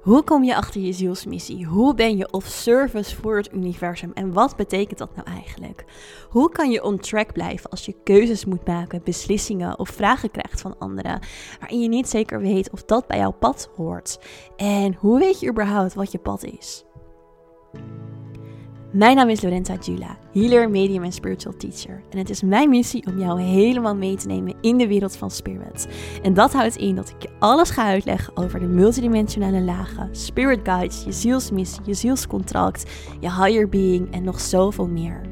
Hoe kom je achter je zielsmissie? Hoe ben je of service voor het universum? En wat betekent dat nou eigenlijk? Hoe kan je on track blijven als je keuzes moet maken, beslissingen of vragen krijgt van anderen, waarin je niet zeker weet of dat bij jouw pad hoort? En hoe weet je überhaupt wat je pad is? Mijn naam is Lorenza Jula, healer, medium en spiritual teacher. En het is mijn missie om jou helemaal mee te nemen in de wereld van spirit. En dat houdt in dat ik je alles ga uitleggen over de multidimensionale lagen, spirit guides, je zielsmissie, je zielscontract, je higher being en nog zoveel meer.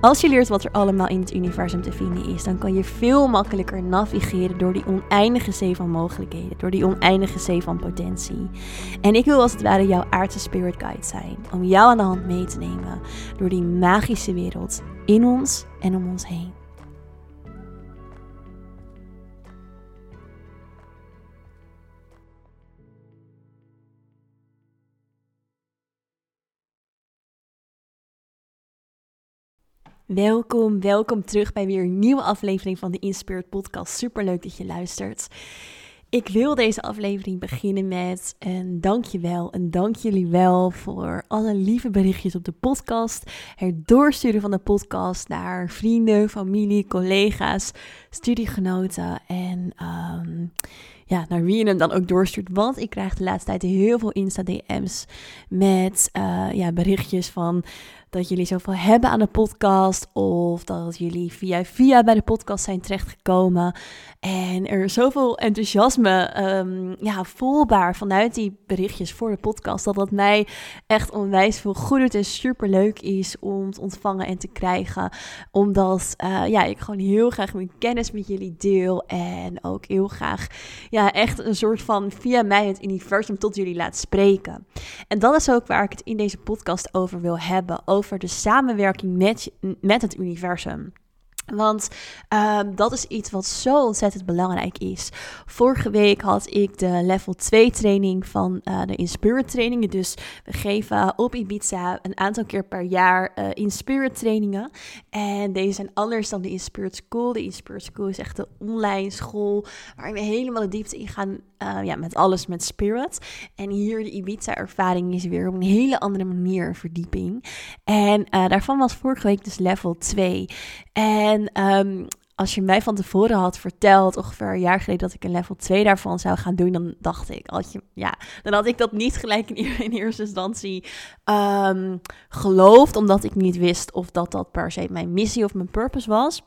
Als je leert wat er allemaal in het universum te vinden is, dan kan je veel makkelijker navigeren door die oneindige zee van mogelijkheden, door die oneindige zee van potentie. En ik wil als het ware jouw aardse spirit guide zijn, om jou aan de hand mee te nemen door die magische wereld in ons en om ons heen. Welkom, welkom terug bij weer een nieuwe aflevering van de Inspired Podcast. Super leuk dat je luistert. Ik wil deze aflevering beginnen met een dankjewel. Een dank jullie wel voor alle lieve berichtjes op de podcast. Het doorsturen van de podcast naar vrienden, familie, collega's, studiegenoten en ehm, ja, naar wie je hem dan ook doorstuurt. Want ik krijg de laatste tijd heel veel Insta-DM's met uh, ja, berichtjes van dat jullie zoveel hebben aan de podcast. Of dat jullie via via bij de podcast zijn terechtgekomen. En er zoveel enthousiasme um, ja, voelbaar vanuit die berichtjes voor de podcast. Dat dat mij echt onwijs veel goed doet en super leuk is om te ontvangen en te krijgen. Omdat uh, ja, ik gewoon heel graag mijn kennis met jullie deel. En ook heel graag ja, echt een soort van via mij het universum tot jullie laat spreken. En dat is ook waar ik het in deze podcast over wil hebben over de samenwerking met, met het universum. Want uh, dat is iets wat zo ontzettend belangrijk is. Vorige week had ik de level 2 training van uh, de Inspirit trainingen. Dus we geven op Ibiza een aantal keer per jaar uh, Inspirit trainingen. En deze zijn anders dan de Inspirit School. De Inspirit School is echt de online school waarin we helemaal de diepte ingaan uh, ja, met alles met Spirit. En hier de Ibiza ervaring is weer op een hele andere manier verdieping. En daarvan was vorige week dus level 2. En en um, als je mij van tevoren had verteld, ongeveer een jaar geleden, dat ik een level 2 daarvan zou gaan doen, dan dacht ik, je, ja, dan had ik dat niet gelijk in, eerste instantie um, geloofd, omdat ik niet wist of dat dat per se mijn missie of mijn purpose was.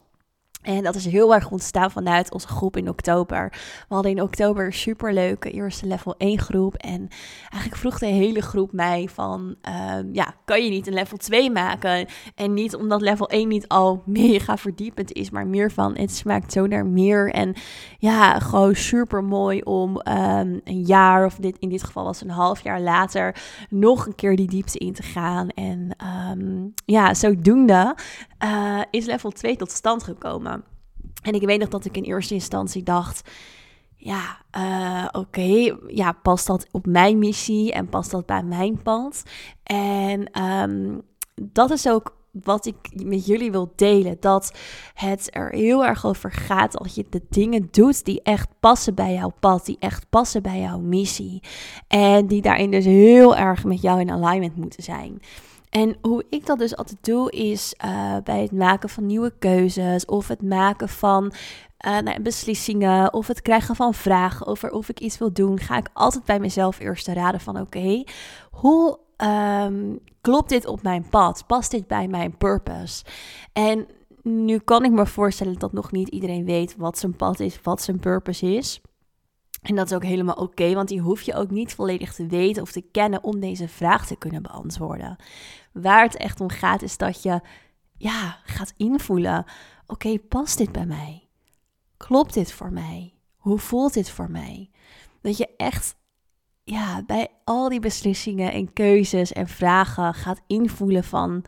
En dat is heel erg ontstaan vanuit onze groep in oktober. We hadden in oktober een superleuke eerste level 1 groep. En eigenlijk vroeg de hele groep mij van, uh, ja, kan je niet een level 2 maken? En niet omdat level 1 niet al mega verdiepend is, maar meer van, het smaakt zo naar meer. En ja, gewoon super mooi om um, een jaar, of dit, in dit geval was een half jaar later, nog een keer die diepte in te gaan. En um, ja, zodoende uh, is level 2 tot stand gekomen. En ik weet nog dat ik in eerste instantie dacht. Ja, uh, oké, ja, past dat op mijn missie en past dat bij mijn pad? En um, dat is ook wat ik met jullie wil delen. Dat het er heel erg over gaat als je de dingen doet die echt passen bij jouw pad, die echt passen bij jouw missie. En die daarin dus heel erg met jou in alignment moeten zijn. En hoe ik dat dus altijd doe, is uh, bij het maken van nieuwe keuzes of het maken van uh, nou, beslissingen of het krijgen van vragen over of ik iets wil doen, ga ik altijd bij mezelf eerst raden van oké, hoe um, klopt dit op mijn pad? Past dit bij mijn purpose? En nu kan ik me voorstellen dat nog niet iedereen weet wat zijn pad is, wat zijn purpose is. En dat is ook helemaal oké, want die hoef je ook niet volledig te weten of te kennen om deze vraag te kunnen beantwoorden. Waar het echt om gaat, is dat je ja, gaat invoelen: oké, past dit bij mij? Klopt dit voor mij? Hoe voelt dit voor mij? Dat je echt ja, bij al die beslissingen en keuzes en vragen gaat invoelen van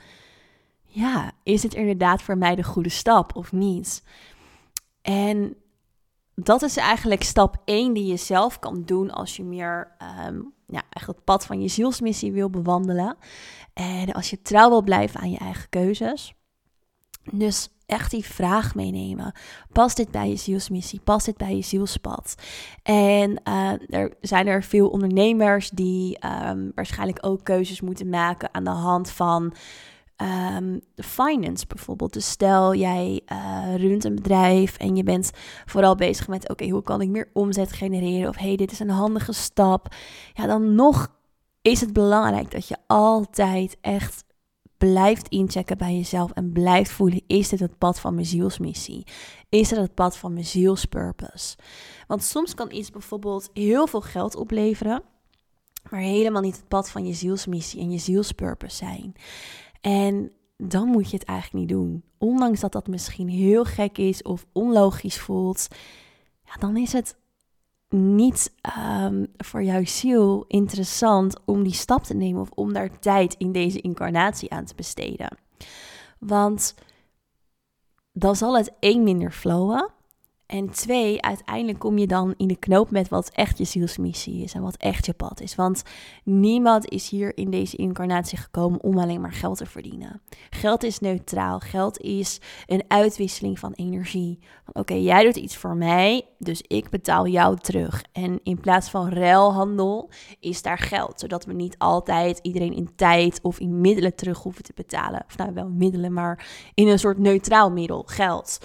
ja, is het inderdaad voor mij de goede stap of niet? En dat is eigenlijk stap 1 die je zelf kan doen als je meer um, ja, echt het pad van je zielsmissie wil bewandelen. En als je trouw wil blijven aan je eigen keuzes. Dus echt die vraag meenemen. Past dit bij je zielsmissie? Past dit bij je zielspad? En uh, er zijn er veel ondernemers die um, waarschijnlijk ook keuzes moeten maken aan de hand van um, finance bijvoorbeeld. Dus stel jij uh, runt een bedrijf en je bent vooral bezig met: oké, hoe kan ik meer omzet genereren? Of hey, dit is een handige stap. Ja, dan nog is het belangrijk dat je altijd echt blijft inchecken bij jezelf en blijft voelen: is dit het pad van mijn zielsmissie? Is het het pad van mijn zielspurpose? Want soms kan iets bijvoorbeeld heel veel geld opleveren, maar helemaal niet het pad van je zielsmissie en je zielspurpose zijn. En dan moet je het eigenlijk niet doen. Ondanks dat dat misschien heel gek is of onlogisch voelt, ja, dan is het niet um, voor jouw ziel interessant om die stap te nemen of om daar tijd in deze incarnatie aan te besteden. Want dan zal het één minder flowen. En twee, uiteindelijk kom je dan in de knoop met wat echt je zielsmissie is en wat echt je pad is. Want niemand is hier in deze incarnatie gekomen om alleen maar geld te verdienen. Geld is neutraal. Geld is een uitwisseling van energie. Oké, jij doet iets voor mij, dus ik betaal jou terug. En in plaats van ruilhandel is daar geld, zodat we niet altijd iedereen in tijd of in middelen terug hoeven te betalen. Of nou wel middelen, maar in een soort neutraal middel, geld.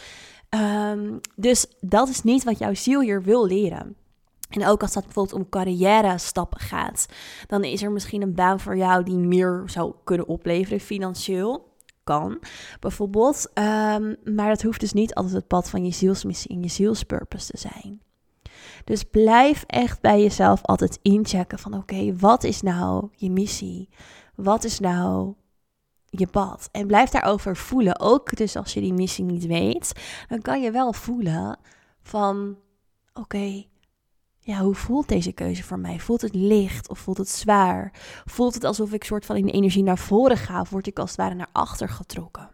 Um, dus dat is niet wat jouw ziel hier wil leren. En ook als dat bijvoorbeeld om carrière stappen gaat, dan is er misschien een baan voor jou die meer zou kunnen opleveren financieel. Kan bijvoorbeeld. Um, maar dat hoeft dus niet altijd het pad van je zielsmissie en je zielspurpose te zijn. Dus blijf echt bij jezelf altijd inchecken van oké, wat is nou je missie? Wat is nou je pad. En blijf daarover voelen. Ook dus als je die missie niet weet, dan kan je wel voelen van oké, ja, hoe voelt deze keuze voor mij? Voelt het licht of voelt het zwaar? Voelt het alsof ik soort van in de energie naar voren ga of word ik als het ware naar achter getrokken?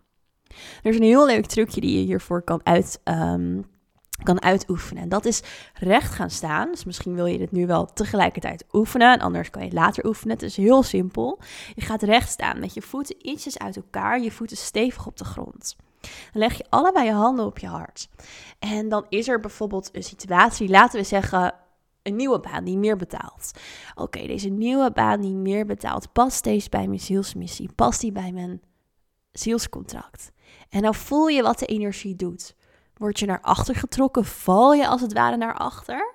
Er is een heel leuk trucje die je hiervoor kan uit, um, kan uitoefenen. Dat is recht gaan staan. Dus misschien wil je dit nu wel tegelijkertijd oefenen. En anders kan je het later oefenen. Het is heel simpel. Je gaat recht staan met je voeten ietsjes uit elkaar. Je voeten stevig op de grond. Dan leg je allebei je handen op je hart. En dan is er bijvoorbeeld een situatie, laten we zeggen, een nieuwe baan die meer betaalt. Oké, deze nieuwe baan die meer betaalt, past deze bij mijn zielsmissie? Past die bij mijn zielscontract? En dan voel je wat de energie doet. Word je naar achter getrokken? Val je als het ware naar achter?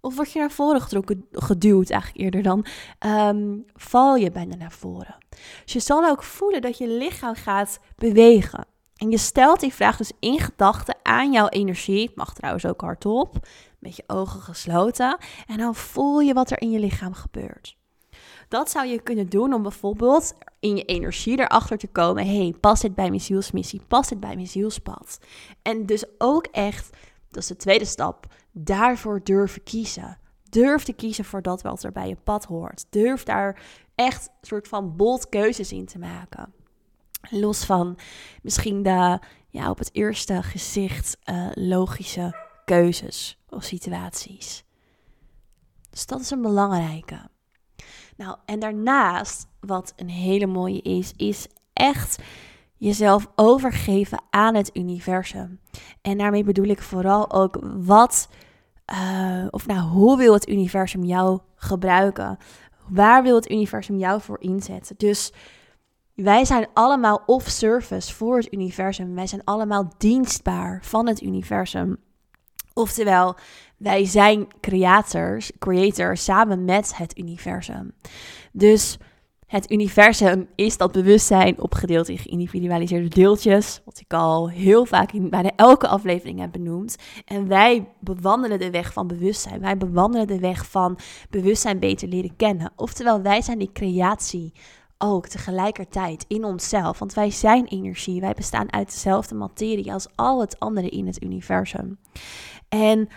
Of word je naar voren getrokken, geduwd eigenlijk eerder dan? Ehm, val je bijna naar voren? Dus je zal ook voelen dat je lichaam gaat bewegen. En je stelt die vraag dus in gedachten aan jouw energie. Het mag trouwens ook hardop, met je ogen gesloten. En dan voel je wat er in je lichaam gebeurt. Dat zou je kunnen doen om bijvoorbeeld in je energie erachter te komen: hey, past dit bij mijn zielsmissie? Past dit bij mijn zielspad? En dus ook echt, dat is de tweede stap, daarvoor durven kiezen. Durf te kiezen voor dat wat er bij je pad hoort. Durf daar echt een soort van bold keuzes in te maken. Los van misschien de ja, op het eerste gezicht uh, logische keuzes of situaties. Dus dat is een belangrijke. Nou, en daarnaast, wat een hele mooie is, is echt jezelf overgeven aan het universum. En daarmee bedoel ik vooral ook wat, uh, of nou, hoe wil het universum jou gebruiken? Waar wil het universum jou voor inzetten? Dus wij zijn allemaal of service voor het universum. Wij zijn allemaal dienstbaar van het universum. Oftewel, wij zijn creators, creators samen met het universum. Dus het universum is dat bewustzijn opgedeeld in geïndividualiseerde deeltjes, wat ik al heel vaak in bijna elke aflevering heb benoemd. En wij bewandelen de weg van bewustzijn. Wij bewandelen de weg van bewustzijn beter leren kennen. Oftewel, wij zijn die creatie ook tegelijkertijd in onszelf. Want wij zijn energie. Wij bestaan uit dezelfde materie als al het andere in het universum. En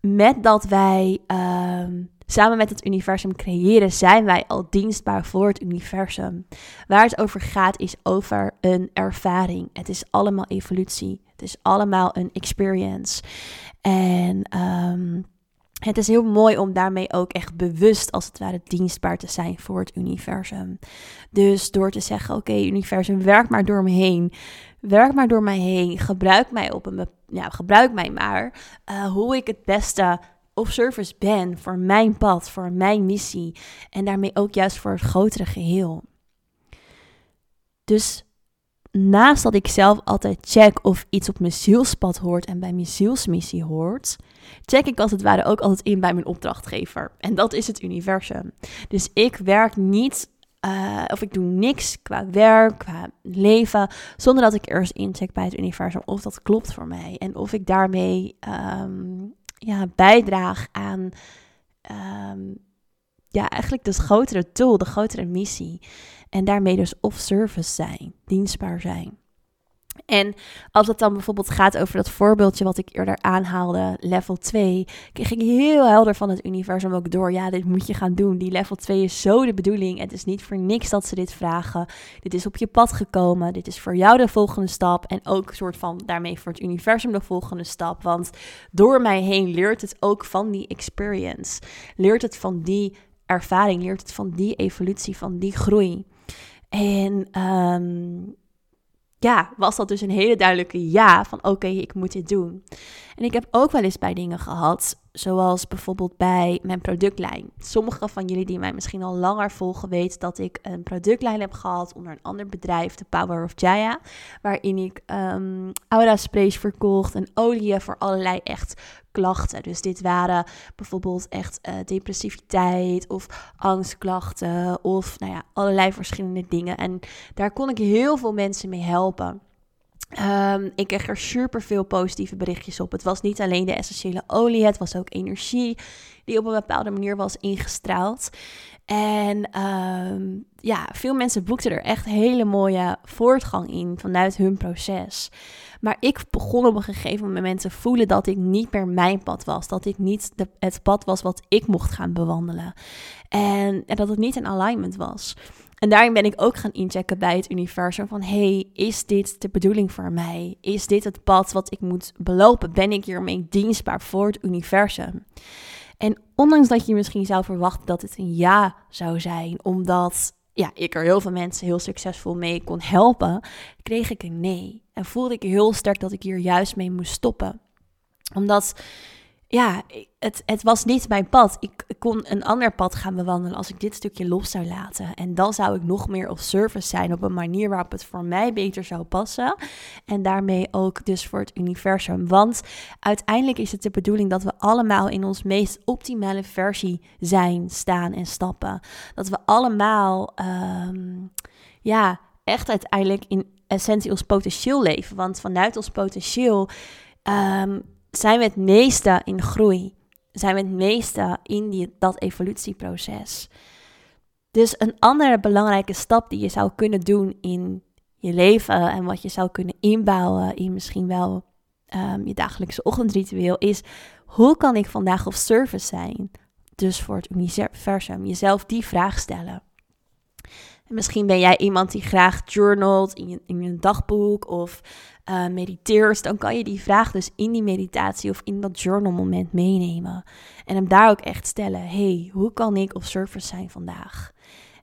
met dat wij ehm, samen met het universum creëren, zijn wij al dienstbaar voor het universum. Waar het over gaat is over een ervaring. Het is allemaal evolutie. Het is allemaal een experience. En um, het is heel mooi om daarmee ook echt bewust, als het ware, dienstbaar te zijn voor het universum. Dus door te zeggen: Oké, universum, werk maar door me heen. Werk maar door mij heen. Gebruik mij, op een, ja, gebruik mij maar uh, hoe ik het beste of service ben voor mijn pad, voor mijn missie. En daarmee ook juist voor het grotere geheel. Dus naast dat ik zelf altijd check of iets op mijn zielspad hoort en bij mijn zielsmissie hoort, check ik als het ware ook altijd in bij mijn opdrachtgever. En dat is het universum. Dus ik werk niet, uh, of ik doe niks qua werk, qua leven, zonder dat ik eerst incheck bij het universum of dat klopt voor mij. En of ik daarmee um, ja, bijdraag aan um, ja, eigenlijk de grotere tool, de grotere missie. En daarmee dus of service zijn, dienstbaar zijn. En als het dan bijvoorbeeld gaat over dat voorbeeldje wat ik eerder aanhaalde, level 2, kreeg ik heel helder van het universum ook door. Ja, dit moet je gaan doen. Die level 2 is zo de bedoeling. Het is niet voor niks dat ze dit vragen. Dit is op je pad gekomen. Dit is voor jou de volgende stap. En ook soort van daarmee voor het universum de volgende stap. Want door mij heen leert het ook van die experience. Leert het van die ervaring, leert het van die evolutie, van die groei. En um, ja, was dat dus een hele duidelijke ja van oké, ik moet dit doen. En ik heb ook wel eens bij dingen gehad, zoals bijvoorbeeld bij mijn productlijn. Sommige van jullie die mij misschien al langer volgen weten dat ik een productlijn heb gehad onder een ander bedrijf, de Power of Jaya, waarin ik um, aura sprays verkocht en oliën voor allerlei echt klachten. Dus dit waren bijvoorbeeld echt uh, depressiviteit of angstklachten of nou ja, allerlei verschillende dingen. En daar kon ik heel veel mensen mee helpen. Um, ik kreeg er super veel positieve berichtjes op. Het was niet alleen de essentiële olie, het was ook energie die op een bepaalde manier was ingestraald. En um, ja, veel mensen boekten er echt hele mooie voortgang in vanuit hun proces. Maar ik begon op een gegeven moment te voelen dat ik niet meer mijn pad was. Dat ik niet het pad was wat ik mocht gaan bewandelen. En, en dat het niet in alignment was. En daarin ben ik ook gaan inchecken bij het universum van hey, is dit de bedoeling voor mij? Is dit het pad wat ik moet belopen? Ben ik hiermee dienstbaar voor het universum? En ondanks dat je misschien zou verwachten dat het een ja zou zijn, omdat ja, ik er heel veel mensen heel succesvol mee kon helpen, kreeg ik een nee. En voelde ik heel sterk dat ik hier juist mee moest stoppen. Omdat ja, het, het was niet mijn pad. Ik, kon een ander pad gaan bewandelen als ik dit stukje los zou laten. En dan zou ik nog meer op service zijn op een manier waarop het voor mij beter zou passen. En daarmee ook dus voor het universum. Want uiteindelijk is het de bedoeling dat we allemaal in ons meest optimale versie zijn, staan en stappen. Dat we allemaal, ehm, ja, echt uiteindelijk in essentie ons potentieel leven. Want vanuit ons potentieel. Um, zijn we het meeste in groei. Zijn we het meeste in dat evolutieproces. Dus een andere belangrijke stap die je zou kunnen doen in je leven en wat je zou kunnen inbouwen in misschien wel um, je dagelijkse ochtendritueel is: hoe kan ik vandaag of service zijn? Dus voor het universum, jezelf die vraag stellen. En misschien ben jij iemand die graag journalt in je, in dagboek of uh, mediteert, dan kan je die vraag dus in die meditatie of in dat journal moment meenemen. En hem daar ook echt stellen, hey, hoe kan ik op service zijn vandaag?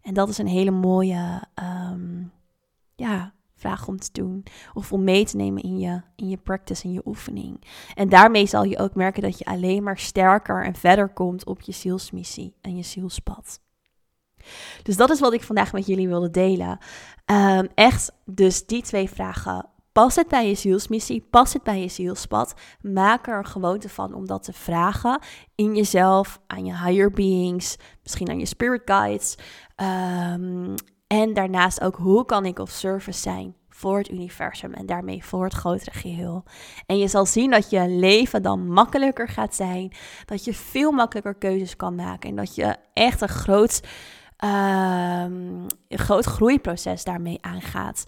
En dat is een hele mooie um, ja, vraag om te doen. Of om mee te nemen in je, in je practice, in je oefening. En daarmee zal je ook merken dat je alleen maar sterker en verder komt op je zielsmissie en je zielspad. Dus dat is wat ik vandaag met jullie wilde delen. Um, echt, dus die twee vragen Past het bij je zielsmissie? Past het bij je zielspad? Maak er een gewoonte van om dat te vragen in jezelf, aan je higher beings, misschien aan je spirit guides. Um, en daarnaast ook, hoe kan ik of service zijn voor het universum en daarmee voor het grotere geheel. En je zal zien dat je leven dan makkelijker gaat zijn, dat je veel makkelijker keuzes kan maken en dat je echt een groot, um, een groot groeiproces daarmee aangaat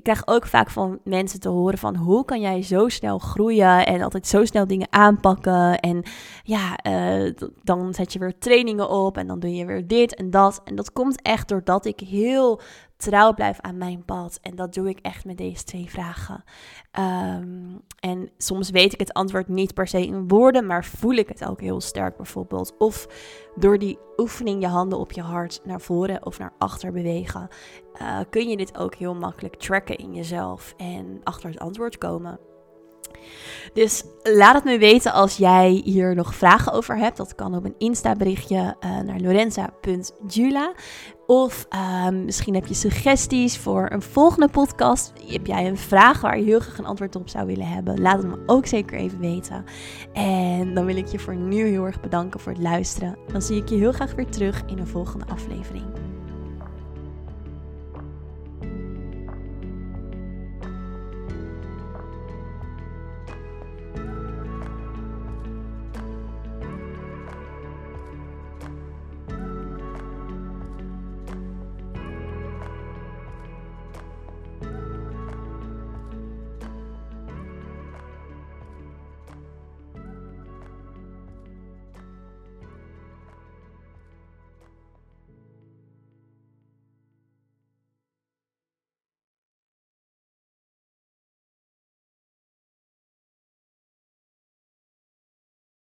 ik krijg ook vaak van mensen te horen van hoe kan jij zo snel groeien en altijd zo snel dingen aanpakken. En ja, uh, dan zet je weer trainingen op en dan doe je weer dit en dat. En dat komt echt doordat ik heel trouw blijf aan mijn pad. En dat doe ik echt met deze twee vragen. Ehm, en soms weet ik het antwoord niet per se in woorden, maar voel ik het ook heel sterk bijvoorbeeld. Of door die oefening je handen op je hart naar voren of naar achter bewegen, uh, kun je dit ook heel makkelijk tracken in jezelf en achter het antwoord komen. Dus laat het me weten als jij hier nog vragen over hebt. Dat kan op een Insta-berichtje uh, naar lorenza.jula. Of uh, misschien heb je suggesties voor een volgende podcast. Heb jij een vraag waar je heel graag een antwoord op zou willen hebben? Laat het me ook zeker even weten. En dan wil ik je voor nu heel erg bedanken voor het luisteren. Dan zie ik je heel graag weer terug in een volgende aflevering.